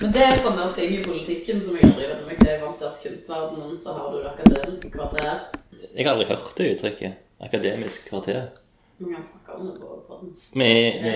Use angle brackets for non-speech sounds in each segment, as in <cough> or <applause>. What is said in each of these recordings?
Men det er sånne ting i politikken som jeg aldri venner meg til. Jeg er vant til at kunstverdenen så har du det akademiske kvarter. Jeg har aldri hørt det uttrykket. Akademisk kvarter. Vi kan snakke om det på podden. Vi, vi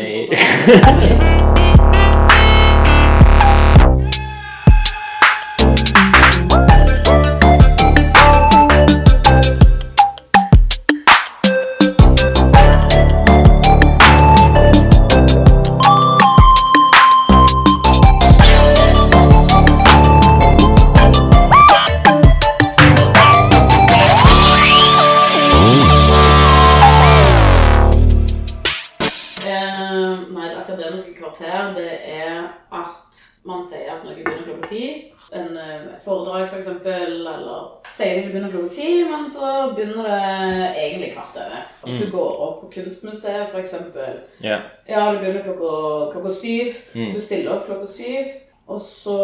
man sier at noe begynner klokka ti. En, eh, et foredrag, for eksempel, eller sier det begynner klokka ti, men så begynner det egentlig kvart over. Hvis du går opp på Kunstmuseet, for eksempel, Ja. Ja, det begynner klokka, klokka syv. Mm. Du stiller opp klokka syv, og så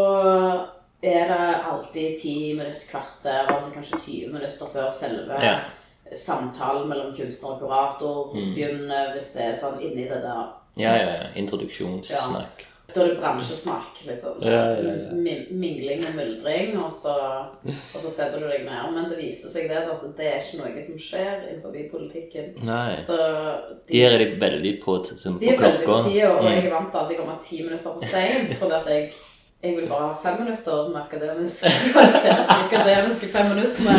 er det alltid ti minutter, kvarter, av og til kanskje 20 minutter før selve yeah. samtalen mellom kunstner og kurator Mm. begynner, hvis det er sånn inni det der Ja, ja, ja. Introduksjonssnakk. Da er det bransjesnakk, litt sånn. Ja, ja, ja. Mingling og myldring, og så, og så setter du deg ned. Men det viser seg det at det er ikke noe som skjer innenfor politikken. Nei. Så Der er de veldig på, sånn, De er veldig på klokka. tida, og Mm. jeg er vant til alltid å komme ti minutter for seint. Fordi at jeg, jeg vil bare ha fem minutter med akademisk kvalitet. Akademiske fem minuttene.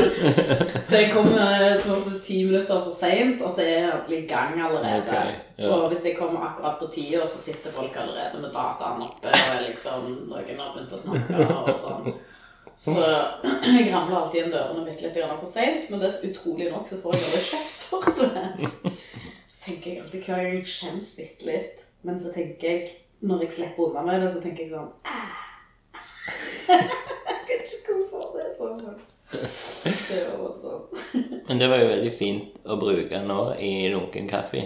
Så jeg kommer som oftest ti minutter for seint, og så er jeg i gang allerede. Okay, ja. Og hvis jeg kommer akkurat på tida, så sitter folk allerede med dataen oppe, og liksom noen har begynt å snakke og sånn. Så jeg ramler alltid inn dørene mitt litt for seint, men det er utrolig nok så får jeg aldri kjeft for det. Så tenker jeg alltid hver gang jeg skjems bitte litt. Men så tenker jeg, når jeg slipper unna med det, så tenker jeg sånn «Ah». <laughs> Jeg vet ikke hvorfor det er sånn. Det sånn. <laughs> Men det var jo veldig fint å bruke nå i lunken kaffe.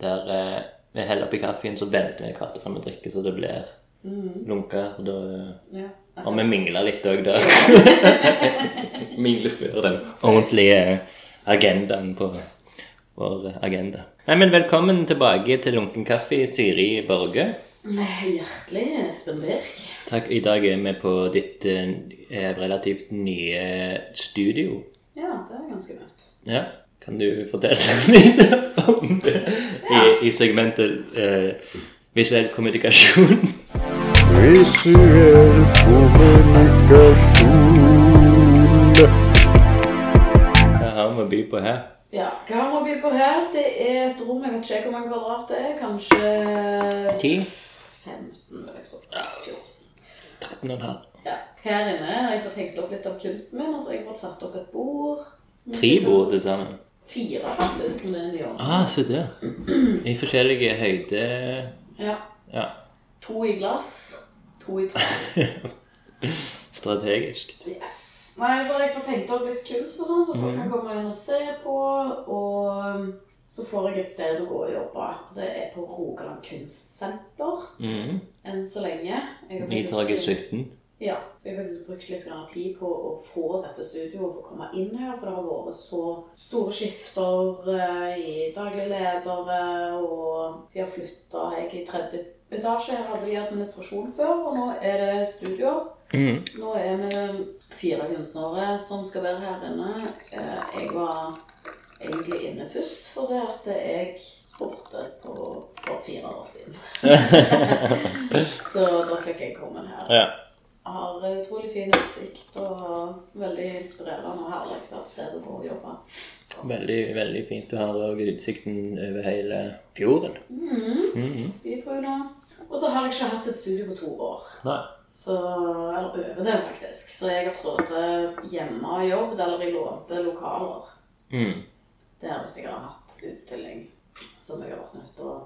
Der eh, vi heller oppi kaffen, så venter vi kvart før vi drikker, så det blir lunka. og Da Ja. har vi mingla litt òg der. <laughs> Mingle før den ordentlige agendaen på vår agenda. Nei, men velkommen tilbake til lunken kaffe, Siri Borge. Hjertelig, Espen Birk. Takk. I dag er vi på ditt eh, relativt nye studio. Ja, det er ganske nytt. Ja. Kan du fortelle <laughs> litt om det i, i segmentet eh, visuell kommunikasjon? Visuell kommunikasjon. Hva har vi å by på her? Ja, hva har vi å by på her? Det er et rom, jeg vet ikke hvor mange kvadrat det er. Kanskje Ti? 15, vil jeg tro. 14. 13,5. Ja. Her inne har jeg fått hengt opp litt av kunsten min, og så har jeg fått satt opp et bord. Tre bord til sammen. Fire, faktisk, men det er en. Ah, se der. I forskjellige høyder. Ja. Ja. To i glass, to i tre. <laughs> Strategisk. Yes. Nei, så har jeg fått hengt opp litt kunst og sånn, så folk kan komme inn og se på. Og um, så får jeg et sted å gå og jobbe. Det er på Rogaland Kunstsenter Mm. enn så lenge. Nytorget 17. Ja, så jeg har faktisk brukt litt tid på å få dette studioet få komme inn her, for det har vært så store skifter eh, i daglige ledere, og de har flytta Jeg i tredje etasje, her hadde de administrasjon før, og nå er det studioer. Mm. Nå er vi fire kunstnere som skal være her inne. Eh, Jeg var egentlig inne først, for det at jeg borte på, for fire år siden. <laughs> Så da fikk jeg komme her Ja. har utrolig fin utsikt og veldig inspirerende og herlig å ha et sted å gå og jobbe. Veldig, veldig fint. Du har òg utsikten over hele fjorden. Mhm. Bybruna. Og så har jeg ikke hatt et studio på to år. Nei. Så, eller over det, faktisk. Så jeg har sittet hjemme og jobbet, eller i lånte lokaler. Mm. Der hvis jeg har hatt utstilling som jeg har vært nødt til å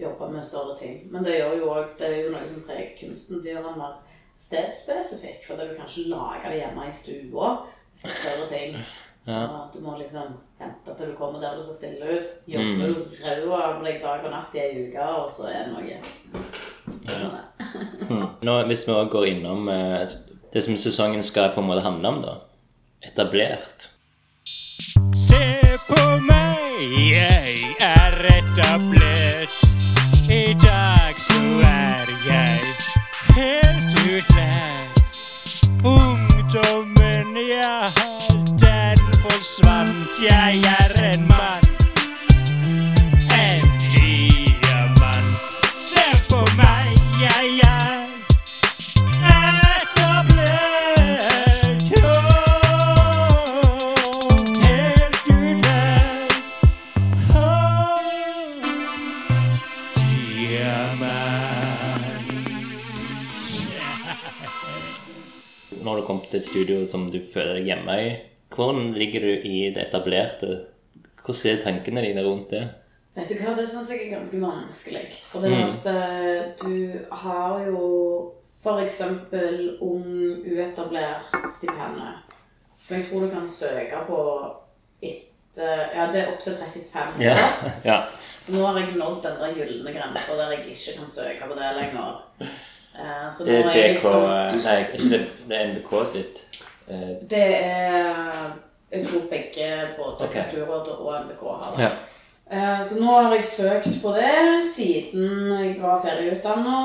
jobbe med større ting. Men det gjør jo også, det er jo noe som preger kunsten. Det gjør den mer stedspesifikk, for du kan ikke lage det hjemme i stua hvis det er større ting. <laughs> Så du må liksom vente til du kommer der du skal stille ut. Jobber du rød av deg dag og natt i ei uke, og så er det noe Mm. Nå, hvis vi også går innom eh, det som sesongen skal på en måte handle om, da. Etablert. Etablert. I dag så er jeg helt utlært. Ungdommen jeg har, den forsvant. Jeg er en. Når du kommet til et studio som du føler deg hjemme i, hvordan ligger du i det etablerte? Hvordan er tankene dine rundt det? Vet du hva, det syns jeg er ganske vanskelig. For det at eh, du har jo f.eks. ung uetablert-stipendet. Som jeg tror du kan søke på etter Ja, det er opp til 35 år. Ja. <laughs> ja. Så nå har jeg nådd den gylne grensa der jeg ikke kan søke på det lenger. Eh, så Det er er BK liksom Nei, ikke det, det er NBK sitt. Eh, Det er Jeg tror begge, både okay. Kulturrådet og NBK har det. ja. Eh, Så nå har jeg søkt på det siden jeg var ferieutdanna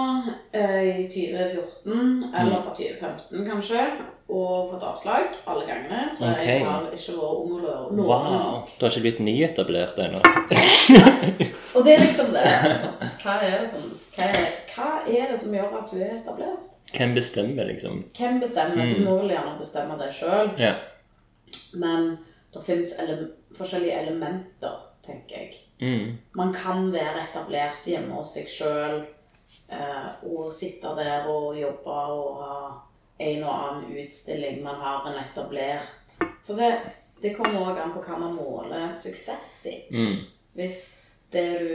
i 2014, eller fra 2015 kanskje, og fått avslag alle gangene. Så Ok. jeg har ikke vært ung og lov- lovende Wow! Du har ikke blitt nyetablert ennå? <laughs> Og det er liksom det. <laughs> Hva er det som, hva er, hva er det som gjør at du er etablert? Hvem bestemmer, liksom? Hvem bestemmer? Du må vel gjerne bestemme det sjøl. Ja. Men det fins ele forskjellige elementer, tenker jeg. Mm. Man kan være etablert hjemme hos seg sjøl eh, og sitte der og jobbe og ha en og annen utstilling. Man har en etablert For det, det kommer òg an på hva man måler suksess i. Mm. Hvis det du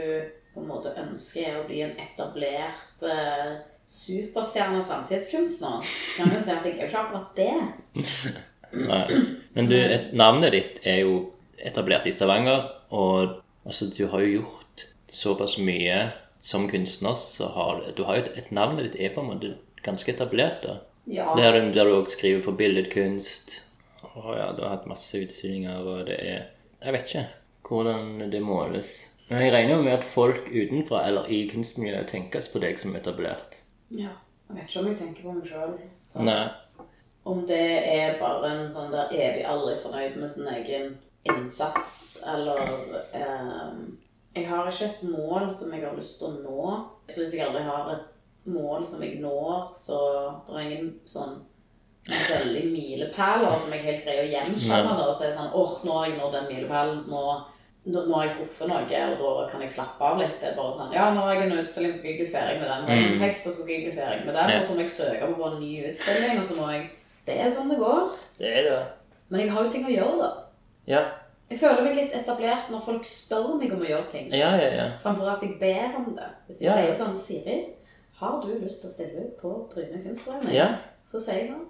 på en måte ønsker er å bli en etablert eh, superstjerne samtidskunstner, kan du si at jeg er jo ikke akkurat det. <laughs> Nei. Men du, et, navnet ditt er jo etablert i Stavanger, og altså, du har jo gjort såpass mye som kunstner, så har du, har jo et, et Navnet ditt er på en måte ganske etablert, da. Ja. Der, du- der du også skriver for billedkunst. Og ja, du har hatt masse utstillinger, og det er Jeg vet ikke hvordan det måles. Jeg regner jo med at folk utenfra, eller i kunstmiljøet, tenker på deg som etablert. ja. Jeg vet ikke om jeg tenker på meg sjøl. Om det er bare en sånn der evig aldri fornøyd med sin egen innsats, eller eh, Jeg har ikke et mål som jeg har lyst til å nå. Så hvis jeg aldri har et mål som jeg når, så det er ingen sånn veldig milepæler som jeg helt greier å gjenkjenne. Og så er det sånn åh, nå har jeg nådd den milepælen, så nå, nå, nå har jeg truffet noe, og da kan jeg slappe av litt. Det er bare sånn Ja, nå har jeg en utstilling, så skal jeg bli ferdig med den. Nå har jeg en tekst, og så skal jeg bli ferdig med den. Og så må jeg søke om å få en ny utstilling, og så må jeg Det er sånn det går. Det er det. Men jeg har jo ting å gjøre, da. Ja. Jeg føler meg litt etablert når folk spør meg om å gjøre ting, Ja, ja, ja. framfor at jeg ber om det. Hvis de Ja, sier sånn Siri, har du lyst til å stille ut på Bryne kunstverk? Ja. Så sier jeg sånn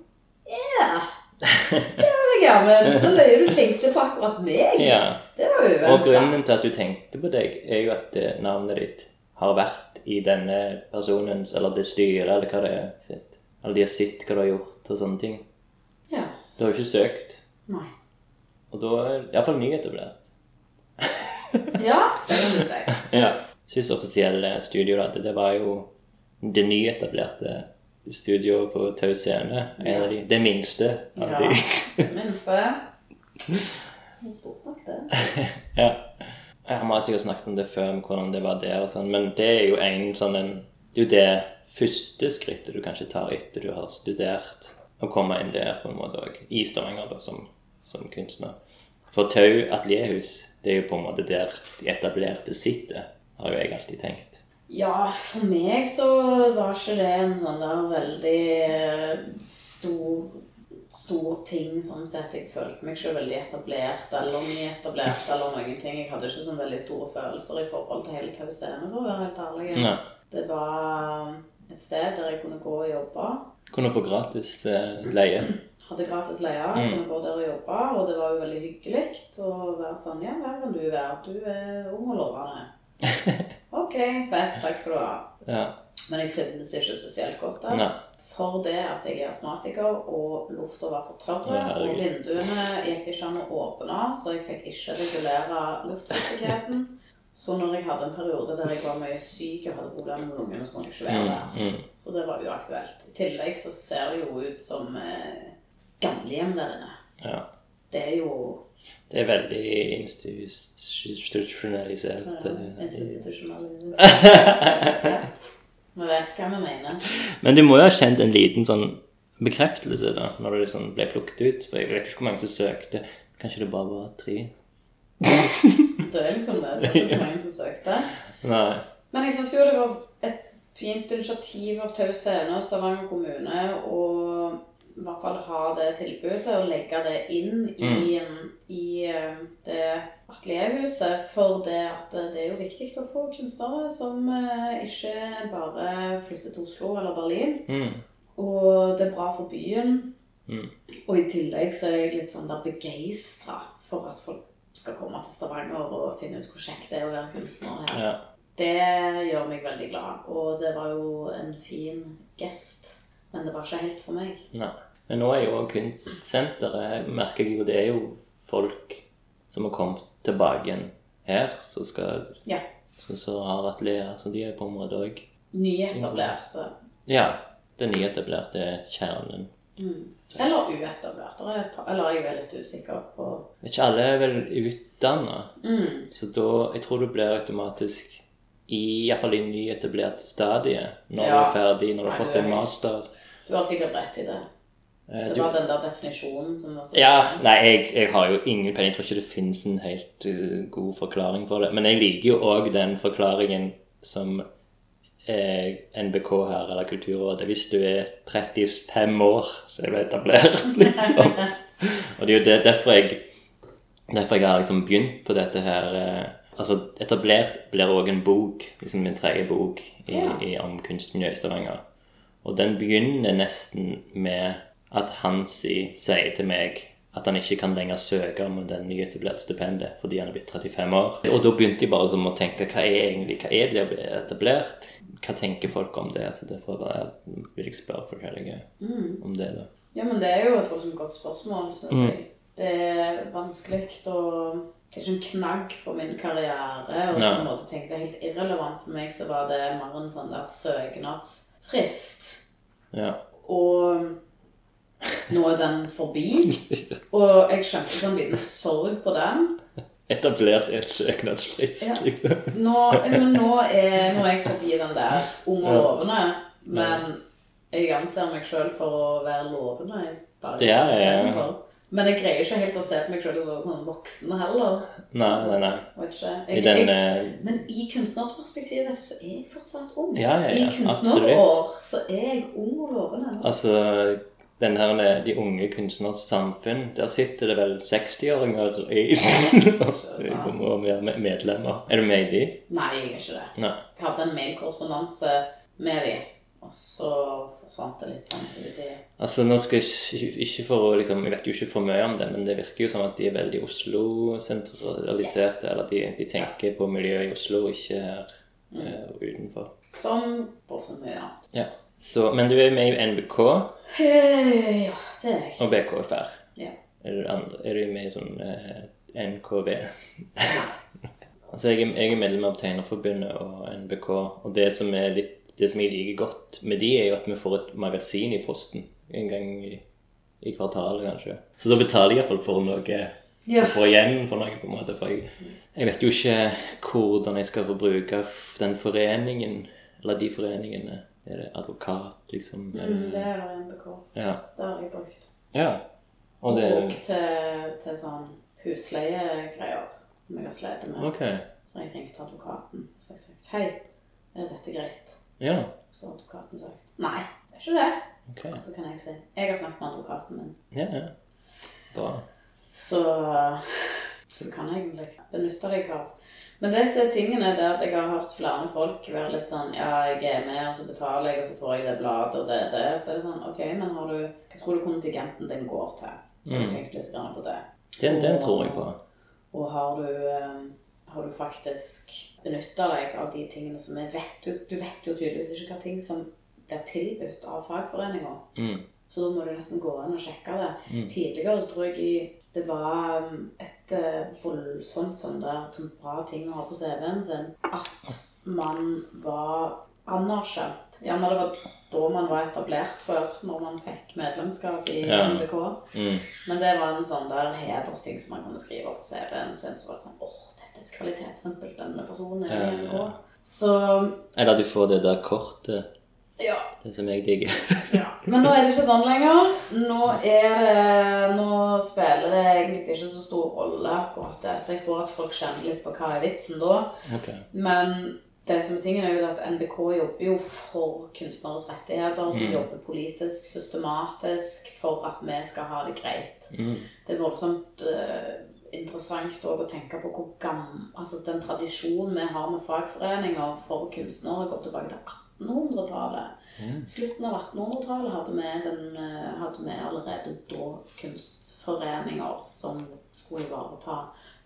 Ja, det jeg gjerne. Så løy du tenkte på akkurat meg. ja. Det var uventa. Og grunnen til at du tenkte på deg, er jo at eh, navnet ditt har vært i denne personens, eller det styret, eller hva det er, sitt. Eller de har sett hva du har gjort, og sånne ting. Ja. Du har jo ikke søkt, Nei. og da er det iallfall nyetablert. <laughs> Ja, det kan du si. Ja. Sist offisielle studio da, det var jo det nyetablerte studioet på Tau Scene. En av de, det minste av Ja. de. Det <laughs> minste. Stort nok, det. <laughs> Ja. Jeg har sikkert snakket om det før, om hvordan det var der og sånn, men det er jo en sånn en Det er jo det første skrittet du kanskje tar etter du har studert, å komme inn der på en måte òg, i Stavanger, da, som, som kunstner. For Tau atelierhus, det er jo på en måte der de etablerte sitter, har jo jeg alltid tenkt. Ja, for meg så var ikke det en sånn der veldig eh, stor, stor ting sånn sett. Jeg følte meg ikke veldig etablert eller nyetablert eller noen ting. Jeg hadde ikke sånn veldig store følelser i forhold til hele Tau Scene, for å være helt ærlig. Nei. Det var et sted der jeg kunne gå og jobbe. Kunne få gratis eh, leie. Hadde gratis leie, Mm. kunne gå der og jobbe, og det var jo veldig hyggelig å være sånn Ja, her kan du være. Du er ung og lovende. <laughs> Ok, fett. Takk skal du ha. Ja. Men jeg trivdes ikke spesielt godt der. Nei. For det at jeg er astmatiker, og lufta var for tørr, Ja, og vinduene gikk det ikke an å åpne, så jeg fikk ikke regulere luftfuktigheten. Så når jeg hadde en periode der jeg var mye syk og hadde problemer med lungene, så måtte jeg ikke være der. Mm. Så det var uaktuelt. I tillegg så ser det jo ut som eh, gamlehjem der inne. Ja. Det er jo Det er veldig institusjonalisert. Ja, institusjonalisert. <laughs> Vi vet hva vi mener. Men du må jo ha kjent en liten sånn bekreftelse da, når du liksom ble plukket ut. For jeg vet ikke hvor mange som søkte. Kanskje det bare var tre? Det er liksom det. Det er ikke så mange som søkte. <laughs> Nei. Men jeg syns jo det var et fint initiativ av Tau Scene og Stavanger kommune å i hvert fall ha det tilbudet og legge det inn i, i eh, det atelierhuset. For det at det er jo viktig å få kunstnere som eh, ikke bare flytter til Oslo eller Berlin. Mm. Og det er bra for byen. Mm. Og i tillegg så er jeg litt sånn der begeistra for at folk skal komme til Stavanger og finne ut hvor kjekt det er å være kunstner her. Ja. Det gjør meg veldig glad, og det var jo en fin gest. Men det var ikke helt for meg. Nei. Men nå er jo kunstsenteret merker jeg jo det er jo folk som har kommet tilbake igjen her, som skal Ja. Så, så har atelier. Så de er på en måte òg Nyetablerte. Ja. Det nyetablerte er kjernen. Eller uetablerte. Eller jeg er litt usikker på Ikke alle er vel utdanna, mm. så da Jeg tror du blir automatisk i Iallfall i nyetablert stadie når du er ferdig, når du har fått en master. Du har sikkert rett i det. Eh, Det var den der definisjonen som var så Ja, nei, jeg, jeg har jo ingen peiling. Jeg tror ikke det finnes en helt uh, god forklaring på det. Men jeg liker jo òg den forklaringen som eh, NBK her, eller Kulturrådet Hvis du er 35 år, så er du etablert, <laughs> liksom. Og det er jo det, derfor jeg Derfor jeg har liksom begynt på dette her eh, Altså, etablert blir òg en bok, liksom min tredje bok i, Ja. i, om kunstmiljøet i Stavanger. Og den begynner nesten med at Hansi sier til meg at han ikke kan lenger søke om den nyetablerte stipendet fordi han er blitt 35 år. Og da begynte jeg bare som å tenke hva er egentlig, hva er det å bli etablert? Hva tenker folk om det? Så derfor bare vil jeg spørre forskjellige om det. da. Ja, men det er jo et voldsomt godt spørsmål, syns Mm. jeg. Det er vanskelig å ikke en knagg for min karriere. Og ja. på en måte tenkte jeg helt irrelevant for meg, så var det mer en sånn der søknadsfrist. Ja. Og nå er den forbi. <laughs> Og jeg skjønte en liten sorg på den. Etablert et søknadsfrist, Ja. liksom. Nå, nå er, nå er jeg forbi den der ung og lovende. Men jeg anser meg sjøl for å være lovende. i- bare Ja, ja, ja. Men jeg greier ikke helt å se på meg sjøl som sånn voksen heller. Nei, nei, nei. I Jeg, den jeg, eh, men i kunstnerperspektivet vet du, så er jeg fortsatt ung. Ja, ja, ja, I kunstnerår så er jeg ung og lovende. Altså, den her med de unge kunstners samfunn, der sitter det vel 60-åringer i liksom, og er med- medlemmer. Er du med i de? Nei, jeg er ikke det. Nei. Jeg hadde en mailkorrespondanse med de, og så forsvant det litt sånn ut i Altså, nå skal jeg ikke, ikke for liksom, Jeg vet jo ikke for mye om det, men det virker jo som at de er veldig Oslo-sentraliserte. Eller de, de tenker på miljøet i Oslo, ikke her eh, utenfor. Som voldsomt mye annet. Ja. Så, men du er med i NBK Hey, Ja, det er jeg. og BKFR. Ja. Er du, andre, er du med i sånn uh, NKB? <laughs> altså, jeg jeg er medlem av Tegnerforbundet og NBK, og det som, er litt, det som jeg liker godt med de, er jo at vi får et magasin i posten en gang i, i kvartalet, kanskje. Så da betaler jeg iallfall for noe Ja. få igjen for noe, på en måte. For jeg, jeg vet jo ikke hvordan jeg skal få bruke den foreningen, eller de foreningene. Er det advokat, liksom? Mm, det, er det NBK. ja. Det har jeg brukt. ja. Og det... Og til, til sånn husleiegreier som jeg har slitt med. Ok. Så jeg ringt advokaten og sa Hei, er dette greit? Ja. Så har advokaten sagt Nei, det er ikke det. Ok. Og så kan jeg si Jeg har snakket med advokaten min. Ja, ja. Bra. Så, så du kan egentlig benytte deg av Men det tingene der er at jeg har hørt flere folk være litt sånn Ja, jeg er med, og så betaler jeg, og så får jeg det bladet og det det. Så er det sånn OK, men har du Hva tror du kontingenten din går til? Mm. Tenk litt på det? Den, den tror jeg på. Og har du, eh, har du faktisk benytta deg av de tingene som er vet du, du vet jo tydeligvis ikke hva ting som blir tilbudt av fagforeninger. Mm. Så da må du nesten gå inn og sjekke det. Mm. Tidligere så tror jeg i, det var um, et eh, voldsomt sånn der sånn bra ting å ha på CV-en sin. At man var anerkjent. Gjerne det var da man var etablert før, når man fikk medlemskap i Ja. NBK. Mm. Men det var en sånn der hedersting som man kunne skrive på CV-en sin. Så var det sånn åh, et kvalitetsstempel. Denne personen er Ja, ja, ja. Så Eller at du får det der kortet. ja. Det som jeg digger. <laughs> Ja, Men nå er det ikke sånn lenger. Nå det Nå spiller det egentlig ikke så stor rolle akkurat det. Så jeg tror at folk kjenner litt på hva er vitsen da. Okay. Men det som er tingen er jo at NBK jobber jo for kunstneres rettigheter. De Mm. jobber politisk, systematisk, for at vi skal ha det greit. Mm. Det er voldsomt eh, interessant å tenke på hvor gammel Altså den tradisjonen vi har med fagforeninger for kunstnere, går tilbake til 1800-tallet. Mm. Slutten av 1800-tallet hadde, eh, hadde vi allerede da kunstforeninger som skulle ivareta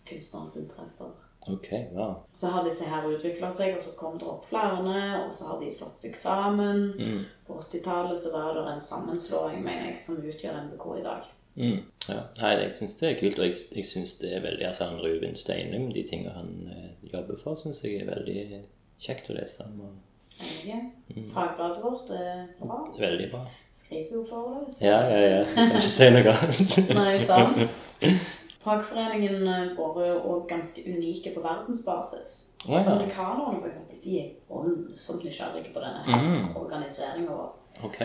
kunstnerens interesser. Ok, wow. Så har disse her utvikla seg, og så kom det opp flere, og så har de slått seg sammen. Mm. På 80-tallet så var det en sammenslåing, mener jeg, som utgjør NBK i dag. Mm. Ja. Nei, jeg syns det er kult, og jeg, jeg syns det er veldig Altså, han Ruben Steinum, de tingene han eh, jobber for, syns jeg er veldig kjekt å lese om. og Mm. Fagbladet vårt er bra. Veldig bra. Skriver jo for det. så- Ja, ja, ja. Jeg kan ikke si noe annet. Nei, sant. <laughs> Fagforeningen våre vår er også ganske unike på verdensbasis. Ja. Amerikanerne for eksempel, de er voldsomt nysgjerrige på denne Mm. organiseringen vår. Ok.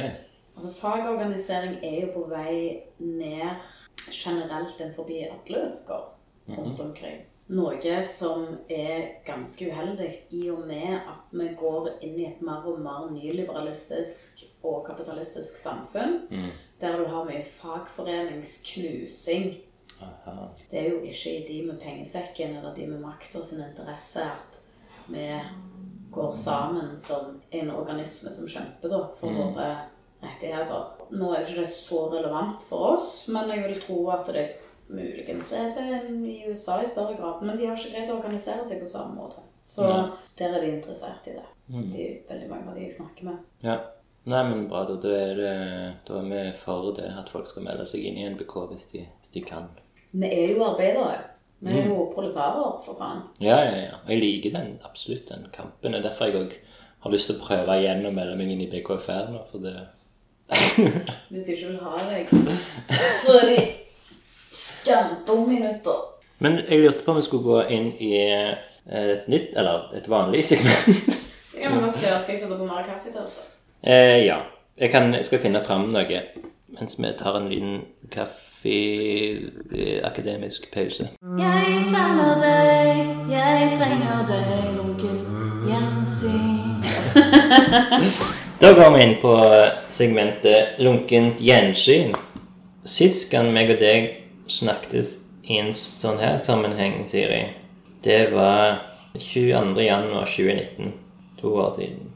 Altså, fagorganisering er jo på vei ned generelt enn forbi alle yrker rundt omkring. Noe som er ganske uheldig i og med at vi går inn i et mer og mer nyliberalistisk og kapitalistisk samfunn, Mm. der du har mye fagforeningsknusing. Aha. Det er jo ikke i de med pengesekken eller de med makta sin interesse at vi går sammen som en organisme som kjemper da, for Mm. våre rettigheter. Nå er jo ikke det så relevant for oss, men jeg vil tro at det muligens er det i USA i større grad. Men de har ikke greid å organisere seg på samme måte. Så ja. der er de interessert i det. Mm. De, veldig mange av de jeg snakker med. Ja. Nei, men bra, da. Da er, det, da er vi for det at folk skal melde seg inn i NBK hvis de, hvis de kan. Vi er jo arbeidere. Vi er Mm. jo proletarer, for faen. Ja, ja, ja. Og jeg liker den, absolutt den kampen. Det er derfor jeg òg har lyst til å prøve igjen å melde meg inn i BKFR nå, for det <laughs> Hvis de ikke vil ha deg, så er de skamdummminutter. Men jeg lurte på om vi skulle gå inn i eh, et nytt, eller et vanlig segment. Det kan vi godt gjøre. Skal jeg sette på mer kaffe til oss? da? eh, ja. Jeg, kan, jeg skal finne fram noe mens vi tar en liten kaffe-akademisk pause. Jeg savner deg, jeg trenger deg, onkel gjensyn. Da går vi inn på segmentet lunkent gjensyn. Sist gang meg og deg snakket i en sånn her sammenheng, Siri, det var 22. januar 2019. To år siden.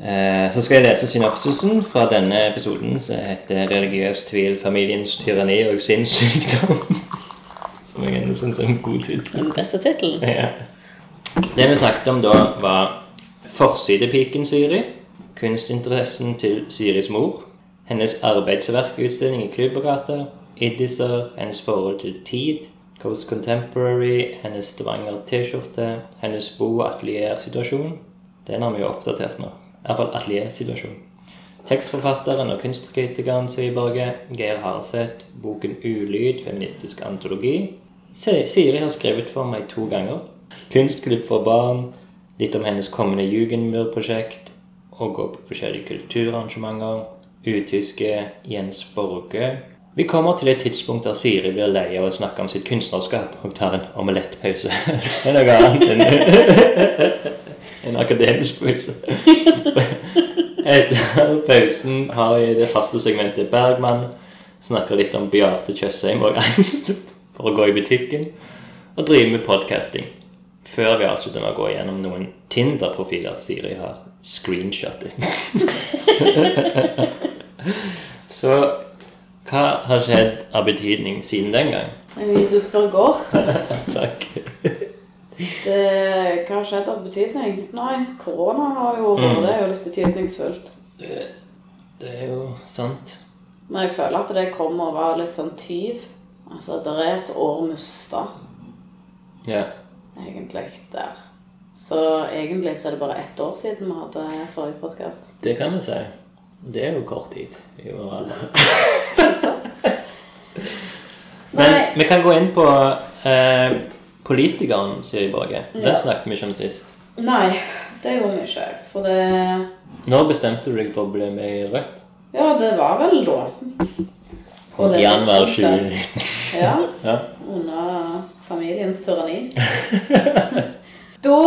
Eh, så skal jeg lese synopsisen fra denne episoden som heter 'Religiøs tvil, familiens tyranni og sinnssykdom'. <laughs> Som jeg ennå syns er en god tittel. Den beste tittelen. Ja. Det vi snakket om da, var forsidepiken Siri, kunstinteressen til Siris mor, hennes arbeidsverkutstilling i Klubbergata, Iddiser, hennes forhold til tid, Coast Contemporary, hennes Stavanger T-skjorte, hennes bo- og ateliersituasjon. Den har vi jo oppdatert nå. I hvert fall ateliersituasjon. Tekstforfatteren og kunstkritikeren Sviberge, Geir Harseth, boken Ulyd, feministisk antologi. Siri har skrevet for meg to ganger. Kunstklipp for barn, litt om hennes kommende Jugendmur-prosjekt, og gå på forskjellige kulturarrangementer. Utyske Jens Borge. Vi kommer til et tidspunkt der Siri blir lei av å snakke om sitt kunstnerskap og tar en omelettpause. <laughs> Det er noe annet enn en akademisk quiz. <laughs> Etter pausen har vi det faste segmentet Bergman. Snakker litt om Bjarte Tjøstheim og angst for å gå i butikken. Og driver med podcasting. Før vi avslutter med å gå gjennom noen Tinder-profiler Siri har screenshottet. <laughs> Så hva har skjedd av betydning siden den gang? Du spør godt. <laughs> Takk. Det, hva har skjedd av betydning? Nei, korona har jo Mm. Det er jo litt betydningsfullt. Det er jo sant. Men jeg føler at det kommer å være litt sånn tyv. Altså, det er et år mista, Ja. egentlig, der. Så egentlig så er det bare ett år siden vi hadde forrige podkast. Det kan vi si. Det er jo kort tid. i vår <laughs> alder. Men vi kan gå inn på eh, politikeren Siri Borge. Den Ja. snakket vi ikke om sist. nei, det gjorde vi ikke. For det Når bestemte du deg for å bli med i Rødt? Ja, det var vel da. Det Januar tidspunktet. 2019. Ja. <laughs> Ja. under familiens tyranni. <laughs> da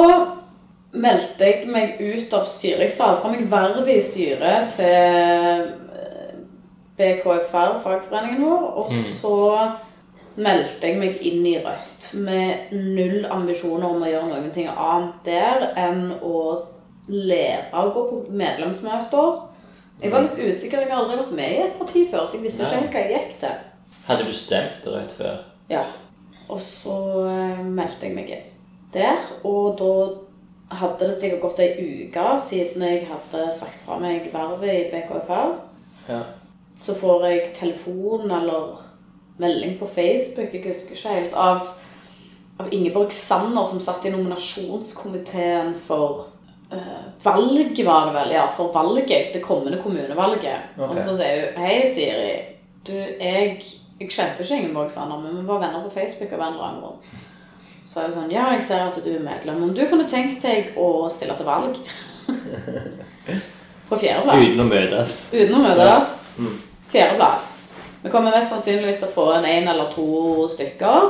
meldte jeg meg ut av styret. Jeg sa fra meg vervet i styret til eh, BKFR, fagforeningen vår, og så meldte jeg meg inn i Rødt med null ambisjoner om å gjøre noen ting annet der enn å lære å gå på medlemsmøter. Jeg var litt usikker, jeg har aldri vært med i et parti før, så jeg visste ikke helt hva jeg gikk til. Hadde du stemt Rødt før? Ja. Og så eh, meldte jeg meg inn der, og da hadde det sikkert gått ei uke siden jeg hadde sagt fra meg vervet i BKFR. Ja. Så får jeg telefon eller melding på Facebook, jeg husker ikke helt, av, av Ingeborg Sanner som satt i nominasjonskomiteen for eh, valget, var det vel, ja, for valget, det kommende kommunevalget. Okay. Og så sier hun, hei Siri, du, jeg, jeg kjente ikke Ingeborg Sanner, men vi var venner på Facebook av en eller annen grunn. Så er jeg sånn, ja, jeg ser at du er medlem, om du kunne tenkt deg å stille til valg. <laughs> på fjerdeplass. Uten å møtes? Uten å møtes. Fjerdeplass. Vi kommer mest sannsynligvis til å få en én eller to stykker.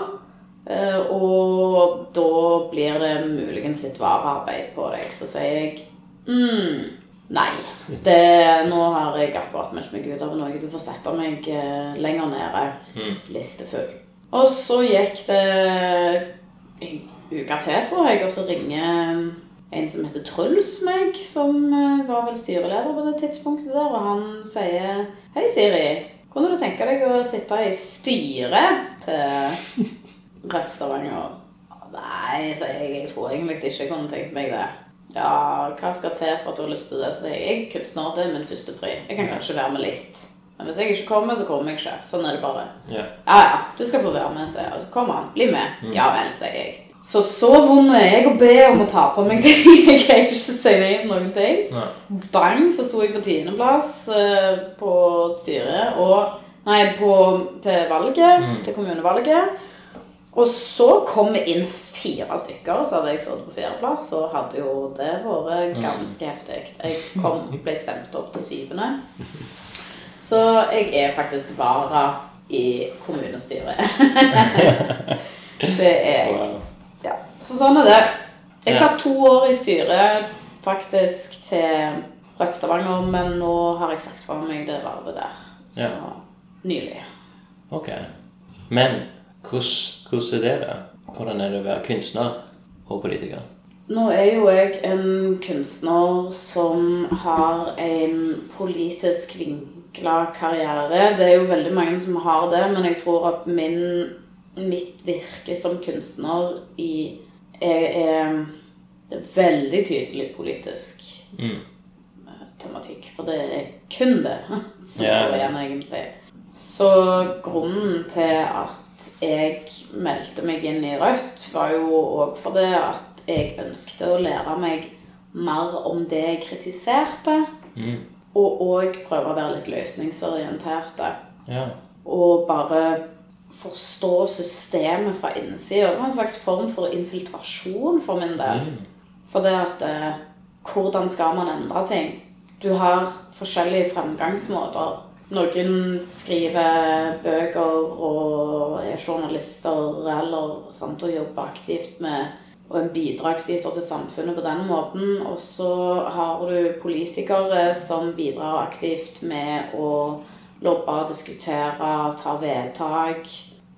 eh, Og da blir det muligens litt varearbeid på deg. Så sier jeg mm, nei. Det, nå har jeg akkurat meldt meg ut av noe. Du får sette meg eh, lenger nede. listefull. Og så gikk det en uke til, tror jeg, og så ringer en som heter Truls meg, som eh, var vel styreleder på det tidspunktet der, og han sier Hei, Siri. Kunne du tenke deg å sitte i styret til Rødt Stavanger? Nei, sier jeg. Jeg tror egentlig ikke jeg kunne tenkt meg det. Ja, hva skal til for at du har lyst til det? Så jeg, er kunstner, det er min første pri. Jeg kan kanskje være med litt. Men hvis jeg ikke kommer, så kommer jeg ikke. Sånn er det bare. Ja. Ja, ja, du skal få være med, sier jeg. Altså, kom han. Bli med. Ja vel, sier jeg. Så så vond er jeg å be om å ta på meg ting. <laughs> Jeg kan ikke si nei til noen ting. Nei. Bang, så sto jeg på tiendeplass eh, på styret og Nei, på, til valget. Til kommunevalget. Og så kom vi inn fire stykker, så hadde jeg sittet på fjerdeplass, så hadde jo det vært ganske heftig. Jeg kom, <laughs> ble stemt opp til syvende. Så jeg er faktisk vara i kommunestyret. <laughs> det er jeg. Wow. Ja, så sånn er det. Jeg Ja. satt to år i styret faktisk til Rødt Stavanger, men nå har jeg sagt fra meg det vervet der. Så Ja. nylig. Ok. Men hvordan, hvordan er det, da? Hvordan er det å være kunstner og politiker? Nå er jo jeg en kunstner som har en politisk vinkla karriere. Det er jo veldig mange som har det, men jeg tror at min, mitt virke som kunstner i, er, er, er veldig tydelig politisk Mm. eh, tematikk. For det er kun det <laughs> som går igjen, egentlig. Så grunnen til at jeg meldte meg inn i Rødt, var jo òg fordi at jeg ønsket å lære meg mer om det jeg kritiserte. Mm. Og òg prøve å være litt løsningsorienterte. Ja. Og bare forstå systemet fra innsida. Det var en slags form for infiltrasjon for min del. Mm. For det at eh, Hvordan skal man endre ting? Du har forskjellige fremgangsmåter. Noen skriver bøker og er journalister eller sant, og jobber aktivt med og en bidragsyter til samfunnet på den måten. Og så har du politikere som bidrar aktivt med å lobbe, diskutere, ta vedtak.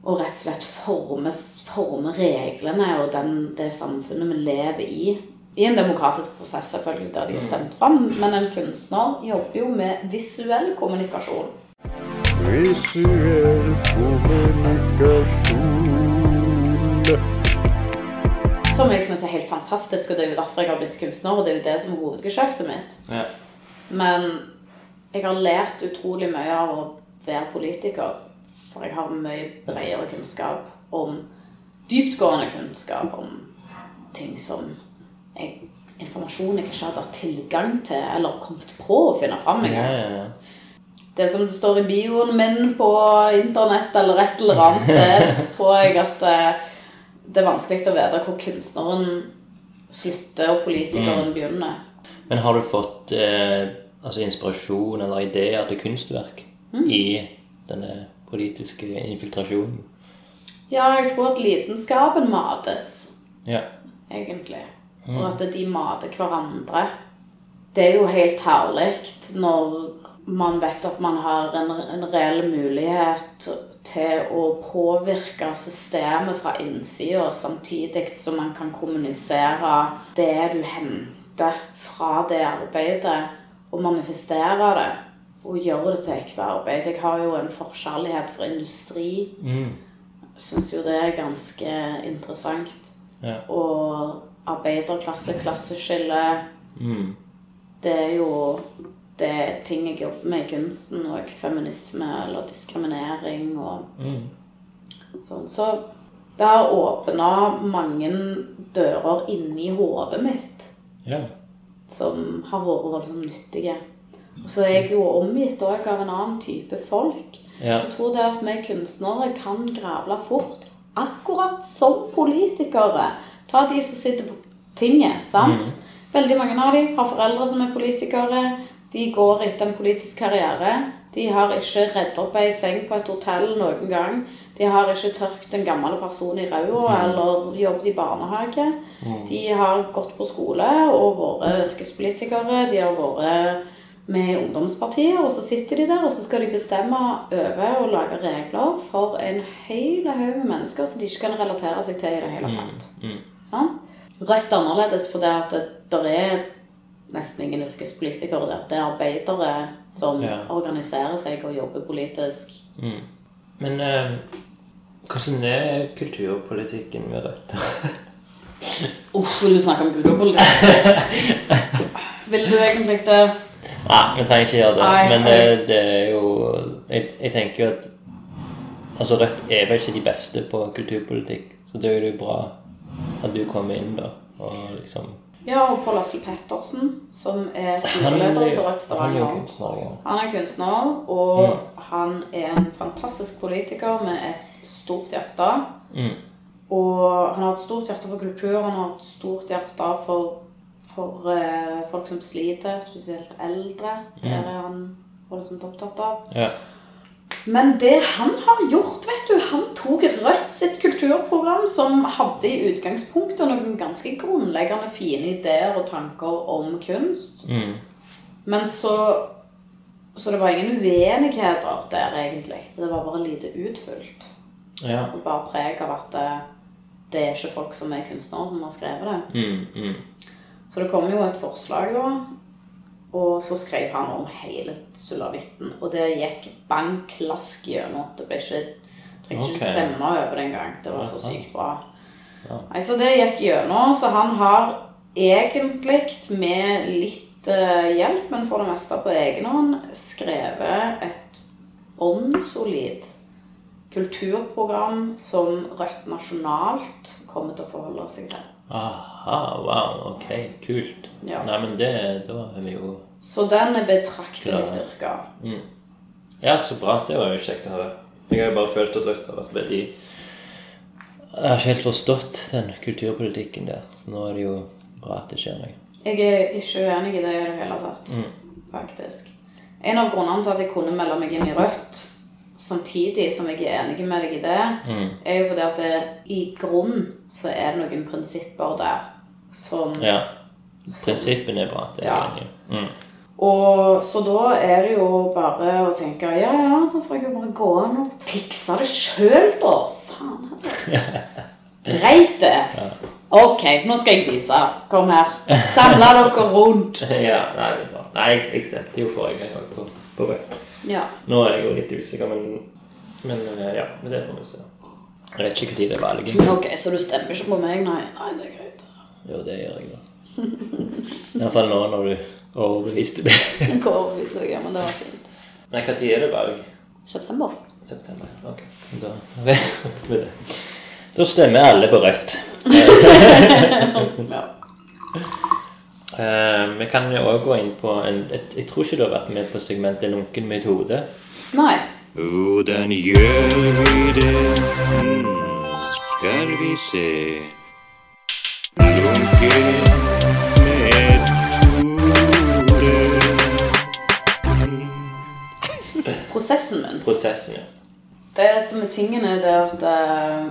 Og rett og slett forme, forme reglene og den, det samfunnet vi lever i. I en demokratisk prosess, selvfølgelig, der de er stemt fram. Men en kunstner jobber jo med visuell kommunikasjon. Visuell kommunikasjon. Som jeg syns er helt fantastisk, og det er jo derfor jeg har blitt kunstner. Og det er jo det som er hovedgeskjeftet mitt. Ja. Men jeg har lært utrolig mye av å være politiker. For jeg har mye bredere kunnskap om Dyptgående kunnskap om ting som jeg, informasjon jeg ikke hadde hatt tilgang til eller kommet på å finne fram. Ja, engang. ja, ja. Det som det står i bioen min på internett eller et eller annet sted, <laughs> tror jeg at eh, det er vanskelig å vite hvor kunstneren slutter og politikeren begynner. Men har du fått eh, altså inspirasjon eller ideer til kunstverk i denne politiske infiltrasjonen? Ja, jeg tror at lidenskapen mates. Ja. egentlig. Og at de mater hverandre. Det er jo helt herlig når man vet at man har en, en reell mulighet til å påvirke systemet fra innsida, samtidig som man kan kommunisere det du henter fra det arbeidet, og manifestere det. Og gjøre det til ekte arbeid. Jeg har jo en forkjærlighet for industri. Mm. Syns jo det er ganske interessant. Ja. Og arbeiderklasse, klasseskille Mm. Det er jo det er ting jeg jobber med i kunsten, og feminisme eller diskriminering og Mm. sånn. Så det har åpna mange dører inni hodet mitt Ja. Som har vært voldsomt nyttige. Og så er jeg jo omgitt òg av en annen type folk. Ja. Jeg tror det at vi kunstnere kan gravle fort, akkurat som politikere. Ta de som sitter på tinget, sant? Veldig mange av dem har foreldre som er politikere. De går etter en politisk karriere. De har ikke redd opp ei seng på et hotell noen gang. De har ikke tørket en gammel person i ræva eller jobbet i barnehage. De har gått på skole og vært yrkespolitikere. De har vært med i ungdomspartiet, og så sitter de der, og så skal de bestemme over og lage regler for en hel haug med mennesker som de ikke kan relatere seg til i det hele tatt. Mm. Sant? Rødt er annerledes fordi at det er nesten ingen yrkespolitikere der. Det er arbeidere som Ja. organiserer seg og jobber politisk. Mm. Men eh, hvordan er kulturpolitikken med Rødt? <laughs> Uff, vil du snakke om kulturpolitikk? <laughs> vil du egentlig det? Nei, vi trenger ikke gjøre det. Nei, Men jeg- eh, det er jo jeg, jeg tenker jo at Altså, Rødt er vel ikke de beste på kulturpolitikk, så det er jo bra at du kommer inn da, og liksom Ja, og Pål Asle Pettersen, som er styreleder er for Rødt Rødt han er kunstner, ja. Han er kunstner, og han er en fantastisk politiker med et stort hjerte. Mm. Og han har et stort hjerte for kultur, han har et stort hjerte for, for uh, folk som sliter, spesielt eldre. Det er han voldsomt opptatt av. ja. Men det han har gjort, vet du Han tok Rødt sitt kulturprogram, som hadde i utgangspunktet noen ganske grunnleggende fine ideer og tanker om kunst. Mm. Men så Så det var ingen uenigheter der, egentlig. Det var bare lite utfylt. Ja. Bare preg av at det, det er ikke folk som er kunstnere, som har skrevet det. Mm, mm. Så det kom jo et forslag, da. Og så skrev han om hele sulavitten. Og det gikk bang klask gjennom. Det ble ikke Trengte ikke stemme over det engang. Det var så sykt bra. Ja. Nei, Så det gikk gjennom. Så han har egentlig, med litt uh, hjelp, men for det meste på egen hånd, skrevet et åndssolid kulturprogram som Rødt nasjonalt kommer til å forholde seg til. Aha, wow, ok, kult. Ja. Nei, men det, da er vi jo Så den er betraktelig styrka. styrka. Ja, så bra. Det var jo kjekt å høre. Jeg har jo bare følt at Rødt har vært veldig Jeg har ikke helt forstått den kulturpolitikken der, så nå er det jo bra at det skjer noe. Jeg er ikke uenig i det i det hele tatt, faktisk. En av grunnene til at jeg kunne melde meg inn i Rødt, samtidig som jeg er enig med deg i det, er jo fordi at det, i grunn så er det noen prinsipper der som Ja. Prinsippene er bra. Det er Ja. jeg enig i. Mm. Og så da er det jo bare å tenke Ja, ja, da får jeg jo bare gå an og fikse det sjøl, da. Faen heller. <laughs> Greit, det. Ok, nå skal jeg vise. Kom her. Samle dere rundt. <laughs> Ja, nei, det er bra. Nei, jeg, jeg stemte jo forrige gang òg på, på. Ja. Nå er jeg jo litt usikker, men, men eh, ja, men det får vi se. Jeg vet ikke når det er valget. Ok, så du stemmer ikke på meg? Nei, nei det er greit. Jo, det gjør jeg da. Iallfall nå når du overbeviste meg. Jeg går over, ja, men det var fint. Men når er det valg? September. September. Ok, da vet vi det. Da stemmer alle på rødt. <laughs> Ja. <laughs> Eh, vi kan jo òg gå inn på en et, Jeg tror ikke du har vært med på segmentet Lunken metode. Nei. Hvordan gjør vi det? Hmm, skal vi se Lunken metode. Prosessen min. Prosessen, ja. Det som er tingen, er det at eh,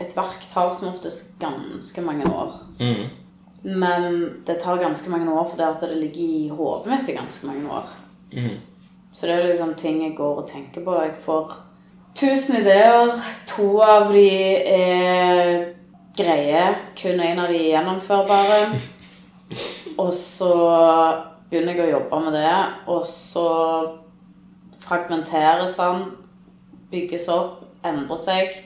et verk tar som oftest ganske mange år. Mm. Men det tar ganske mange år for det, at det ligger i hodet mitt i ganske mange år. Mm. Så det er liksom ting jeg går og tenker på. Jeg får tusen ideer. To av de er greie. Kun en av de er gjennomførbare. Og så begynner jeg å jobbe med det, og så fragmenteres han, bygges opp, endrer seg.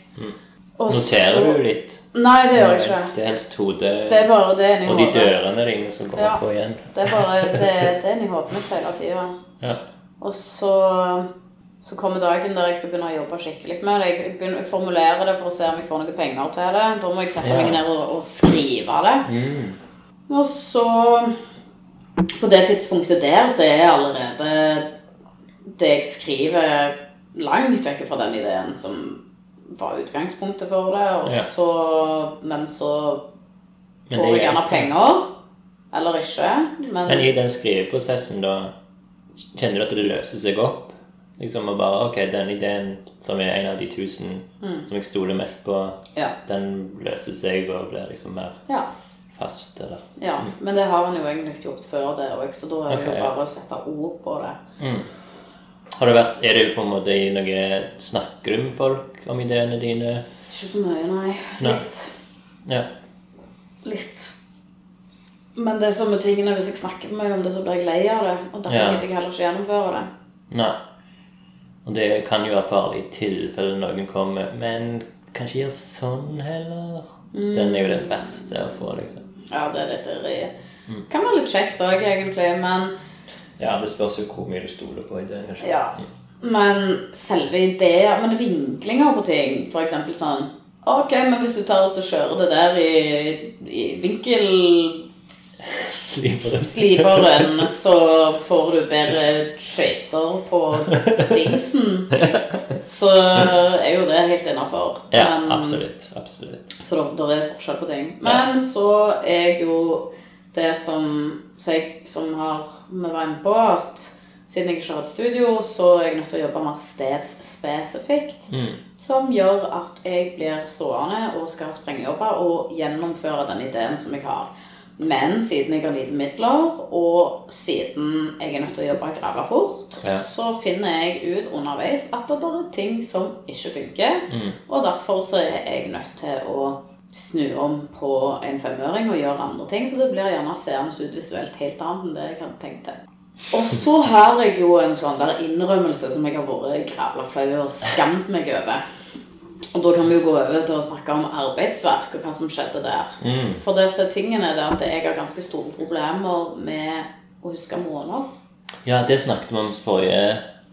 Og Noterer så- du litt? Nei, det gjør jeg ikke. Det er helst hodet Det er bare det og de dørene dine som går Ja. opp og igjen. Det er bare det, det er i hodet mitt hele tida. Ja. Og så, så kommer dagen der jeg skal begynne å jobbe skikkelig med det. Jeg, begynner, jeg formulerer det for å se om jeg får noen penger til det. Da må jeg sette Ja. meg ned og, og skrive det. Mm. Og så På det tidspunktet der så er jeg allerede det jeg skriver, langt vekk fra den ideen som var utgangspunktet for det. Og Ja. så, men så får men jeg er- gjerne penger. Eller ikke. Men, Men i den skriveprosessen, da, kjenner du at det løser seg opp? Liksom og bare Ok, den ideen som er en av de tusen Mm. som jeg stoler mest på, ja. den løser seg og blir liksom mer ja. fast, eller? Ja, men det har han jo egentlig gjort før det òg, så da er det okay, jo bare å sette ord på det. Mm. Har det vært, er det på en måte i noe Snakker du med folk om ideene dine? Ikke så mye, nei. Nei. Litt. Ja. Litt. Men det er som med tingene, hvis jeg snakker for mye om det, så blir jeg lei av det. Og derfor Ja. gidder jeg heller ikke gjennomføre det. Nei. Og det kan jo være farlig i tilfelle noen kommer Men kanskje gjør sånn heller? Den er jo den verste å få, liksom. Ja, det er litt irri. Mm. Kan være litt kjekt òg, egentlig, men Ja, det spørs jo hvor mye du stoler på ideen. Ja. Men selve ideer Men vinklinger på ting, eksempel sånn Ok, men hvis du tar og så kjører det der i, i vinkel Sliperen. sliperen, så får du bedre skøyter på dingsen. Så er jo det helt innafor. Ja, absolutt. Absolutt. Så det, er forskjell på ting. Men så er jo det som, så jeg, som har vi var inne på, at siden jeg ikke har et studio, så er jeg nødt til å jobbe mer stedsspesifikt. Mm. Som gjør at jeg blir stående og skal sprengejobbe og gjennomføre den ideen som jeg har. Men siden jeg har lite midler, og siden jeg er nødt til å jobbe grava fort, Ja. så finner jeg ut underveis at det er ting som ikke funker. Mm. Og derfor så er jeg nødt til å snu om på en femøring og gjøre andre ting. Så det blir gjerne seende ut visuelt helt annet enn det jeg hadde tenkt til. Og så har jeg jo en sånn der innrømmelse som jeg har vært grævla flau og skamt meg over. Og da kan vi jo gå over til å snakke om arbeidsverk og hva som skjedde der. Mm. For disse tingene er at jeg har ganske store problemer med å huske måneder. Ja, det snakket vi om forrige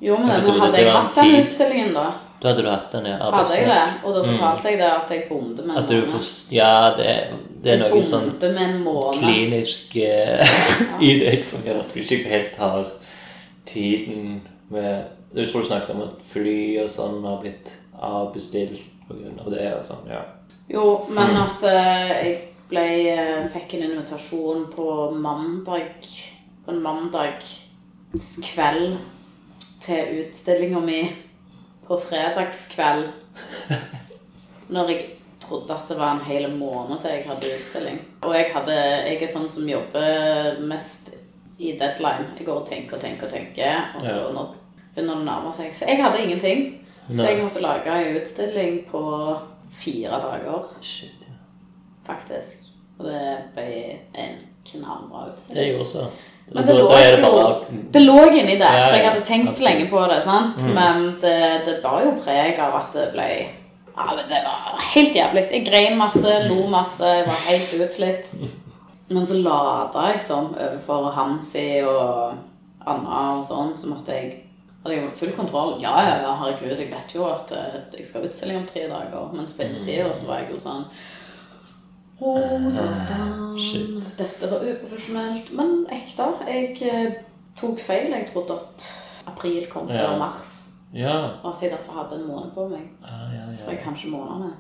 Jo, men nå hadde jeg hatt den utstillingen, da. Da hadde du hatt den, ja. Hadde jeg det? Og da fortalte jeg det at jeg bonde med en måned. Ja, det, det er noe sånn klinisk eh, <laughs> i deg som gjør at du ikke helt har tiden med Jeg tror du snakket om at fly og sånn har blitt avbestilt pga. det og sånn. Ja. Jo, men at eh, jeg ble, eh, fikk en invitasjon på mandag På en mandagskveld til utstillinga mi på fredagskveld. <laughs> Når jeg trodde at det var en hel måned til jeg hadde utstilling. Og jeg, hadde, jeg er sånn som jobber mest i deadline. Jeg går og tenker og tenker og tenker, og så når begynner det nærmer seg. Så jeg hadde ingenting. Så jeg måtte lage en utstilling på fire dager, Shit, ja. faktisk. Og det ble en knallbra Det utstilling. gjorde så. Men det lå, da det jo, bare det lå inni der, for jeg hadde tenkt så lenge på det. sant? Mm. Men det, det bar jo preg av at det ble ja, men Det var helt jævlig. Jeg grein masse, lo masse, jeg var helt utslitt. Men så lada jeg sånn overfor Hansi og Anna og sånn, så måtte jeg hadde jeg full kontroll. Ja, ja, ja, herregud, jeg vet jo at eh, jeg skal ha utstilling om tre dager. Men på innsida så var jeg jo sånn Å, satan. shit. Dette var uprofesjonelt. Men ekte. Jeg eh, tok feil. Jeg trodde at april kom før Ja. mars. Ja. Og at jeg derfor hadde en måned på meg. Ah, ja, For ja. jeg kan ikke månedene.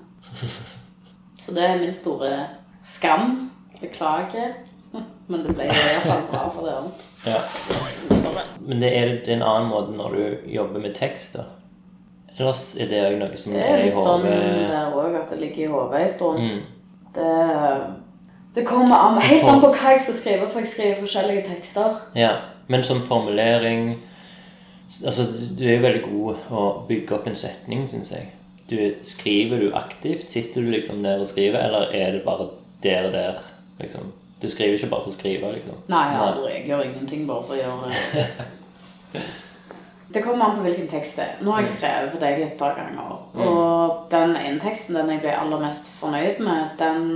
<laughs> Så det er min store skam. Beklager. <laughs> Men det ble i hvert fall bra for dere. ja. Men det er, det er en annen måte når du jobber med tekst, da? Ellers er det òg noe som Det er er i litt sånn der òg at det ligger i hodet en stund. mm. Det, det kommer an, helt an på hva jeg skal skrive, for jeg skriver forskjellige tekster. Ja. Men som formulering Altså, du er jo veldig god å bygge opp en setning, syns jeg. Du, skriver du aktivt? Sitter du liksom der og skriver, eller er det bare der og der? liksom? Du skriver ikke bare for å skrive, liksom? Nei, aldri. Jeg gjør ingenting bare for å gjøre det. <laughs> Det kommer an på hvilken tekst det er. Nå har jeg skrevet for deg et par ganger. Og den ene teksten, den jeg ble aller mest fornøyd med, den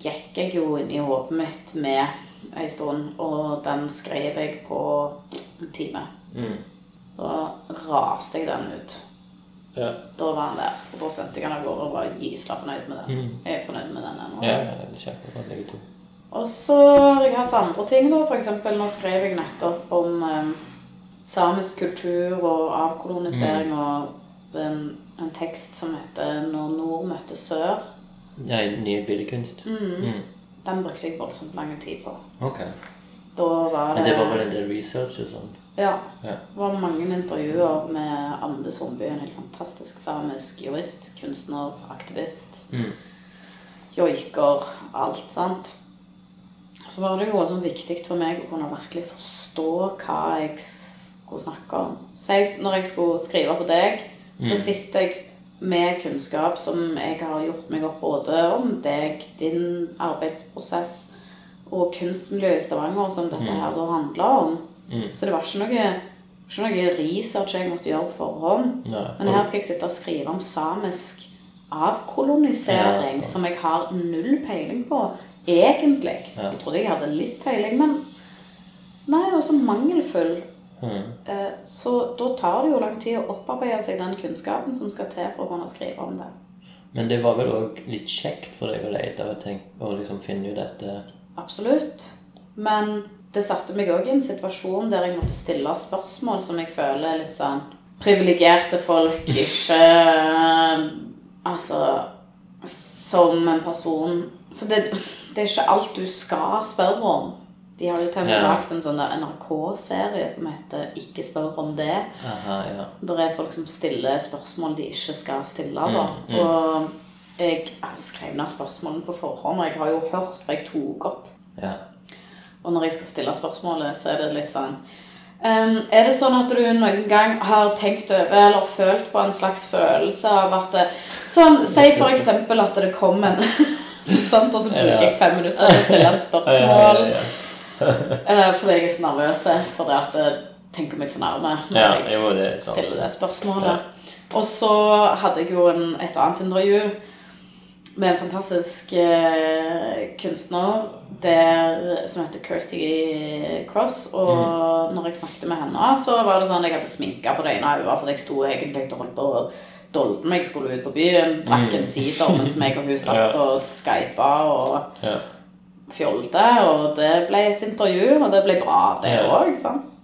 gikk jeg jo inn i hodet mitt med en stund. Og den skrev jeg på en time. Mm. Da raste jeg den ut. Ja. Da var han der. Og da sendte jeg den av gårde og var gysla fornøyd med den. Mm. Jeg er fornøyd med den ennå. ja, det begge to. Og så har jeg hatt andre ting, da. For eksempel nå skrev jeg nettopp om eh, samisk kultur og avkolonisering og en, en tekst som heter 'Når nord møtte sør'. Ja, ny billedkunst. Mm. Den brukte jeg voldsomt lang tid på. Ok. Da var det Men det var vel en del research og sånt? Ja. Ja. Det var mange intervjuer med Ande Sundby, en helt fantastisk samisk jurist, kunstner, aktivist. Mm. joiker, alt, sant. Så var det jo også viktig for meg å kunne virkelig forstå hva jeg skulle snakke om. Si når jeg skulle skrive for deg, så sitter jeg med kunnskap som jeg har gjort meg opp både om deg, din arbeidsprosess og kunstmiljøet i Stavanger, som dette her da handler om. Så det var ikke noe, ikke noe research jeg måtte gjøre på forhånd. Nei. Men her skal jeg sitte og skrive om samisk avkolonisering, Ja, som jeg har null peiling på, egentlig. Ja. Jeg trodde jeg hadde litt peiling, men nei, jeg var mangelfull. Mm. Eh, Så da tar det jo lang tid å opparbeide seg den kunnskapen som skal til for å kunne skrive om det. Men det var vel òg litt kjekt for deg å lete og, tenke, og liksom finne ut dette Absolutt. Men det satte meg òg i en situasjon der jeg måtte stille spørsmål som jeg føler er litt sånn Privilegerte folk ikke Altså Som en person For det, det er ikke alt du skal spørre om. De har jo til og med lagd en sånn NRK-serie som heter 'Ikke spør om det'. Aha, ja. Der er folk som stiller spørsmål de ikke skal stille. da. Mm, mm. Og jeg skrev ned spørsmålene på forhånd, og jeg har jo hørt, hva jeg tok opp. ja. Og når jeg skal stille spørsmålet, så er det litt sånn um, Er det sånn at du noen gang har tenkt over eller følt på en slags følelse av at det, Sånn, Si for eksempel at det kom en <laughs> Sant, og så bruker jeg fem minutter på å stille et spørsmål. Ja, ja, ja. <laughs> eh, fordi jeg er så nervøs. for det at jeg tenker meg for nærme når ja, jeg jo, det spørsmålet. Og så hadde jeg jo en, et annet intervju med en fantastisk eh, kunstner der, som heter Kirsty Cross. Og når jeg snakket med henne, så var det sånn at jeg hadde sminka på det ene øyet fordi jeg sto egentlig og holdt på å dolde meg. Skulle ut på byen, drakk en sider mens meg og hun <laughs> satt Ja. og skypa og Ja. Fjolte. Og det ble et intervju, og det ble bra, det Ja. òg.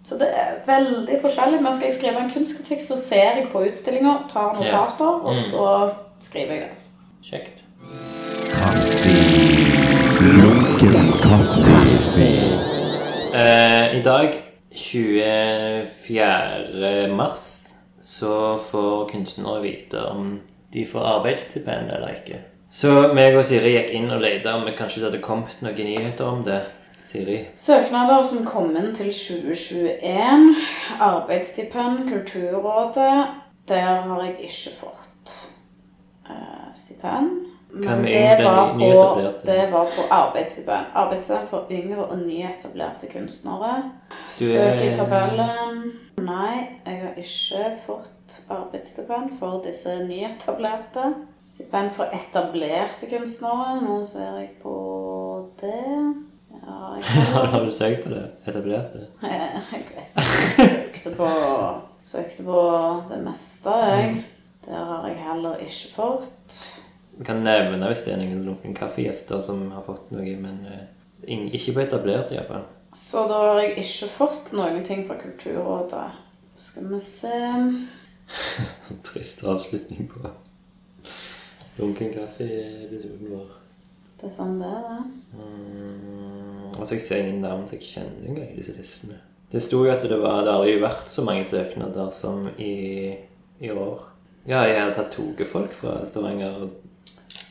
Så det er veldig forskjellig. Men skal jeg skrive en kunstkritikk, så ser jeg på utstillinger, tar notater, og så skriver jeg det. Kjekt. Eh, I dag, 24. mars, så får kunstnere vite om de får arbeidsstipend eller ikke. Så meg og Siri gikk inn og lette om det kanskje hadde kommet noen nyheter om det. Siri? Søknader som kom inn til 2021. Arbeidsstipend, Kulturrådet. Der har jeg ikke fått uh, stipend. Men det var, på, det var på arbeidsstipend. Arbeidsstipend for yngre og nyetablerte kunstnere. Søk i tabellen. Nei, jeg har ikke fått arbeidsstipend for disse nyetablerte. Stipend for etablerte kunstnere. Nå ser jeg på det. Ja, jeg <laughs> Har du søkt på det? Etablerte? <laughs> Eh, Jeg vet ikke. Jeg søkte på Søkte på det meste, jeg. Der har jeg heller ikke fått. Vi kan nevne hvis det er noen noen kaffegjester som har fått noe, men eh, ikke på etablert iallfall. Så da har jeg ikke fått noen ting fra Kulturrådet. Skal vi se <laughs> Trist avslutning på lunken kaffe-episoden vår. Det er sånn det er, det. Mm, altså, jeg ser ingen navn som jeg kjenner engang i disse listene. Det sto jo at det var det aldri vært så mange søknader som i, i år. Ja, jeg har tatt togefolk fra Stavanger.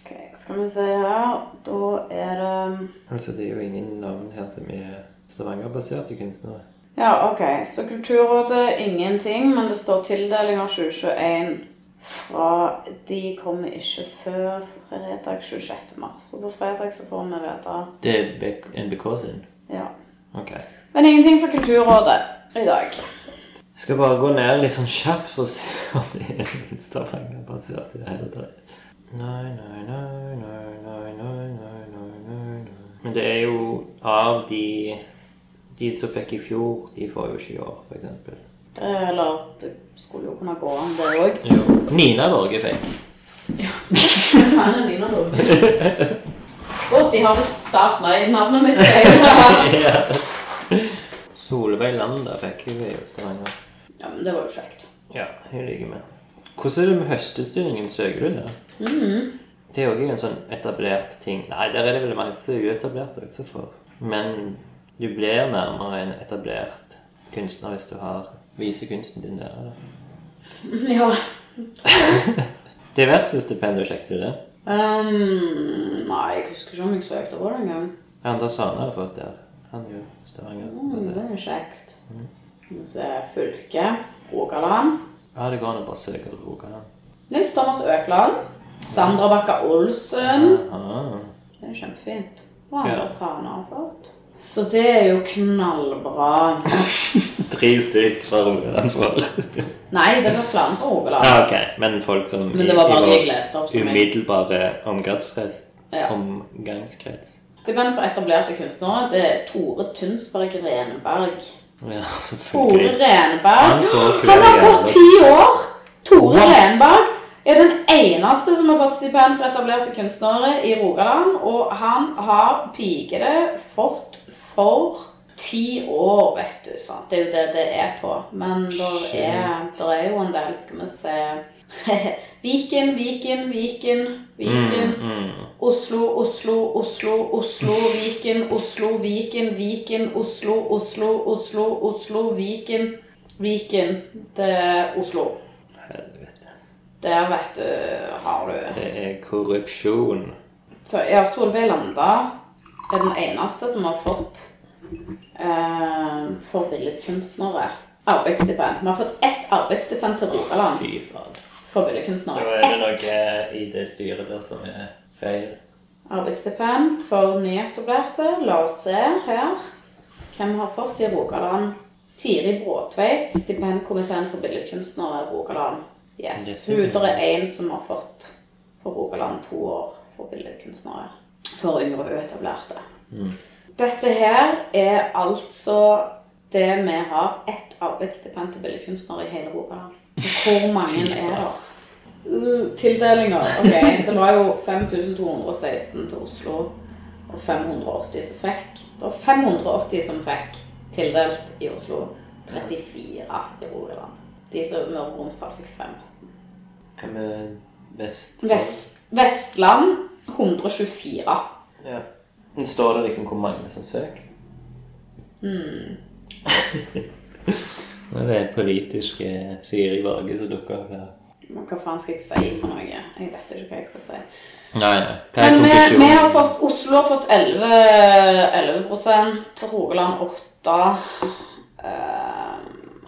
Ok, skal vi se her. Da er det Altså, det er jo ingen navn her som er Stavanger-baserte kunstnere. Ja, ok. Så Kulturrådet ingenting, men det står tildelinger 2021 fra De kommer ikke før fredag 26. mars. Og på fredag så får vi vite Det er NBK sin? Ja. Ok. Men ingenting fra Kulturrådet i dag. Jeg skal bare gå ned litt sånn kjapt for å se <laughs> om det er noen Stavanger-basert i det hele tatt. Nei, nei, nei, nei, nei, nei, nei, nei, nei. Men det er jo av de De som fikk i fjor, de får jo ikke i år. Det, eller det skulle jo kunne gå an, det òg. Nina Borge fikk. Hva faen er Nina da? Å, de har visst stavt navnet mitt. <laughs> ja, Solveig Landa fikk hun i Stavanger. Ja, men det var jo kjekt. Ja, hun liker med. Hvordan er det med høstestillingen? Søker du der? Det er jo en sånn etablert ting. Nei, der er det vel masse uetablerte også for. Men du blir nærmere en etablert kunstner hvis du har viser kunsten din der. eller? <laughs> Ja. Diverse og sjekket du det? Um, nei, jeg husker ikke om jeg søkte på det engang. Anders Hane har fått der. Han gjør Stavanger. Mm, det er kjekt. Skal vi se Fylke. Rogaland. Ja, det går an å bare søke Rogaland. Nils Thomas Økland. Sandra Bakka Olsen. Aha. Det er kjempefint. Og Ja. Anders Hane har fått. Så det er jo knallbra. Tre stykk fra Rogaland for. Nei, det var flere fra Rogaland. Ja, ok. Men folk som Men det var bare de jeg leste opp som umiddelbare omgangskrets. Ja. Omgangskrets. Stipend for etablerte kunstnere, det er Tore Tunsberg Renberg. Ja, Tore. Renberg. Han Han har fått ti år! Tore? Renberg er den eneste som har fått stipend for etablerte kunstnere i Rogaland. Og han har pikede fått for ti år, vet du. Sant? Det er jo det det er på. Men det er, der er jo en del, skal vi se <laughs> Viken, Viken, Viken, Viken. Mm. Oslo, Oslo, Oslo, Oslo, Viken, Oslo, Viken, Viken, Oslo, Oslo, Oslo, Oslo, Viken, Viken. til Oslo. Helvete. Der, vet du, har du Det er korrupsjon. Så ja, Solveig Landa er den eneste som har fått eh, for billedkunstnere arbeidsstipend. Vi har fått ett arbeidsstipend til Rogaland Fy faen. for Da er det noe i det styret der som er feil. arbeidsstipend for nyetablerte. La oss se her. Hvem har fått i Rogaland? Siri Bråtveit, stipendkomiteen for billedkunstnere Rogaland. Yes. Hun der er en som har fått for Rogaland to år for billedkunstnere. For yngre og etablerte. Dette her er altså det vi har ett arbeidsstipend til billedkunstnere i hele Rogaland. Hvor mange er det? Uh, tildelinger. Ok, det var jo 5216 til Oslo og 580 som fikk. Det var 580 som fikk tildelt i Oslo. 34 i Rogaland. De som Møre og Romsdal fikk 5. Hva med vest? Vest, Vestland 124. Ja. Men Står det liksom hvor mange som søker? Hmm. <laughs> det er politiske Siri Varge som dukker opp her. Hva faen skal jeg si for noe? Jeg vet ikke hva jeg skal si. Nei, nei. Er Men vi, vi har fått Oslo har fått 11, 11% Rogaland 8 eh,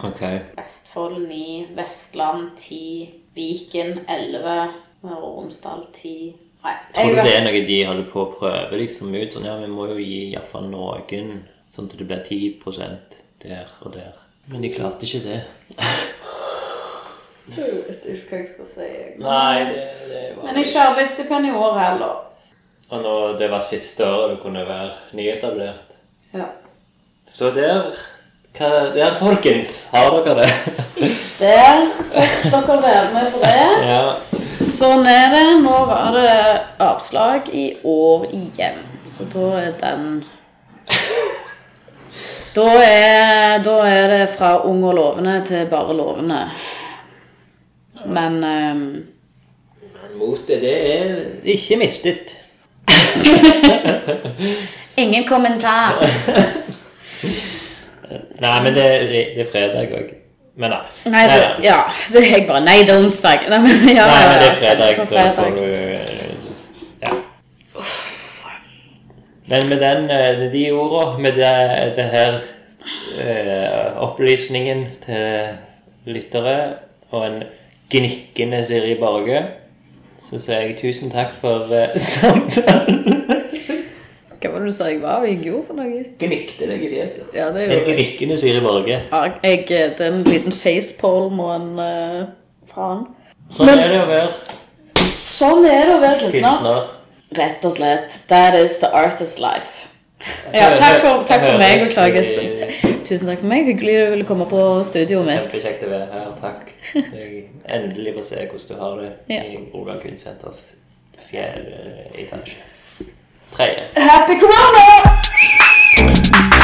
Ok. Vestfold 9 Vestland 10 Viken 11 Møre og Romsdal 10 Nei, Tror du det er noe de holder på å prøve liksom ut? Sånn, ja, vi må jo gi iallfall noen, sånn at det blir 10% der og der. Men de klarte ikke det. Jeg vet ikke hva jeg skal si. Nei, det, det var Men ikke arbeidsstipend i år heller. Og nå, det var siste året du kunne være nyetablert. Ja. Så der, hva, der folkens, har dere det? <laughs> Der fikk dere være med på det. Ja. Sånn er det. Nå var det avslag i år igjen. Så da er den <laughs> Da er, da er det fra ung og lovende til bare lovende. Men um... Motet, det er ikke mistet. <laughs> ingen kommentar. Nei, men det, det er fredag òg. Men nei. Nei, det, ja, det er jeg bare Nei, det er onsdag. Nei, men, ja, Nei, men det er fredag. Så får du Ja. Men med den, eh, de ordene, med det, det her eh, opplysningen til lyttere og en gnikkende Siri Borge, så sier jeg tusen takk for eh, samtalen. Hva var det du sa jeg var jeg gjorde for noe? Gnikte deg i fjeset. Ja, det gjorde jeg. gnikkende i Borge. Ja, jeg det er en liten facepole må en uh, faen. Sånn Men- er det å være Sånn er det å være kunstner. Rett og slett. That is the artist life. Ja, takk for, takk for meg og Klage Espen. Tusen takk for meg. Hyggelig du ville komme på studioet mitt. Kjempekjekt å være her. Takk. <laughs> Jeg endelig får se hvordan du har det i Rogaland Kunstsenters fjerde etasje. Tredje. Happy Corona!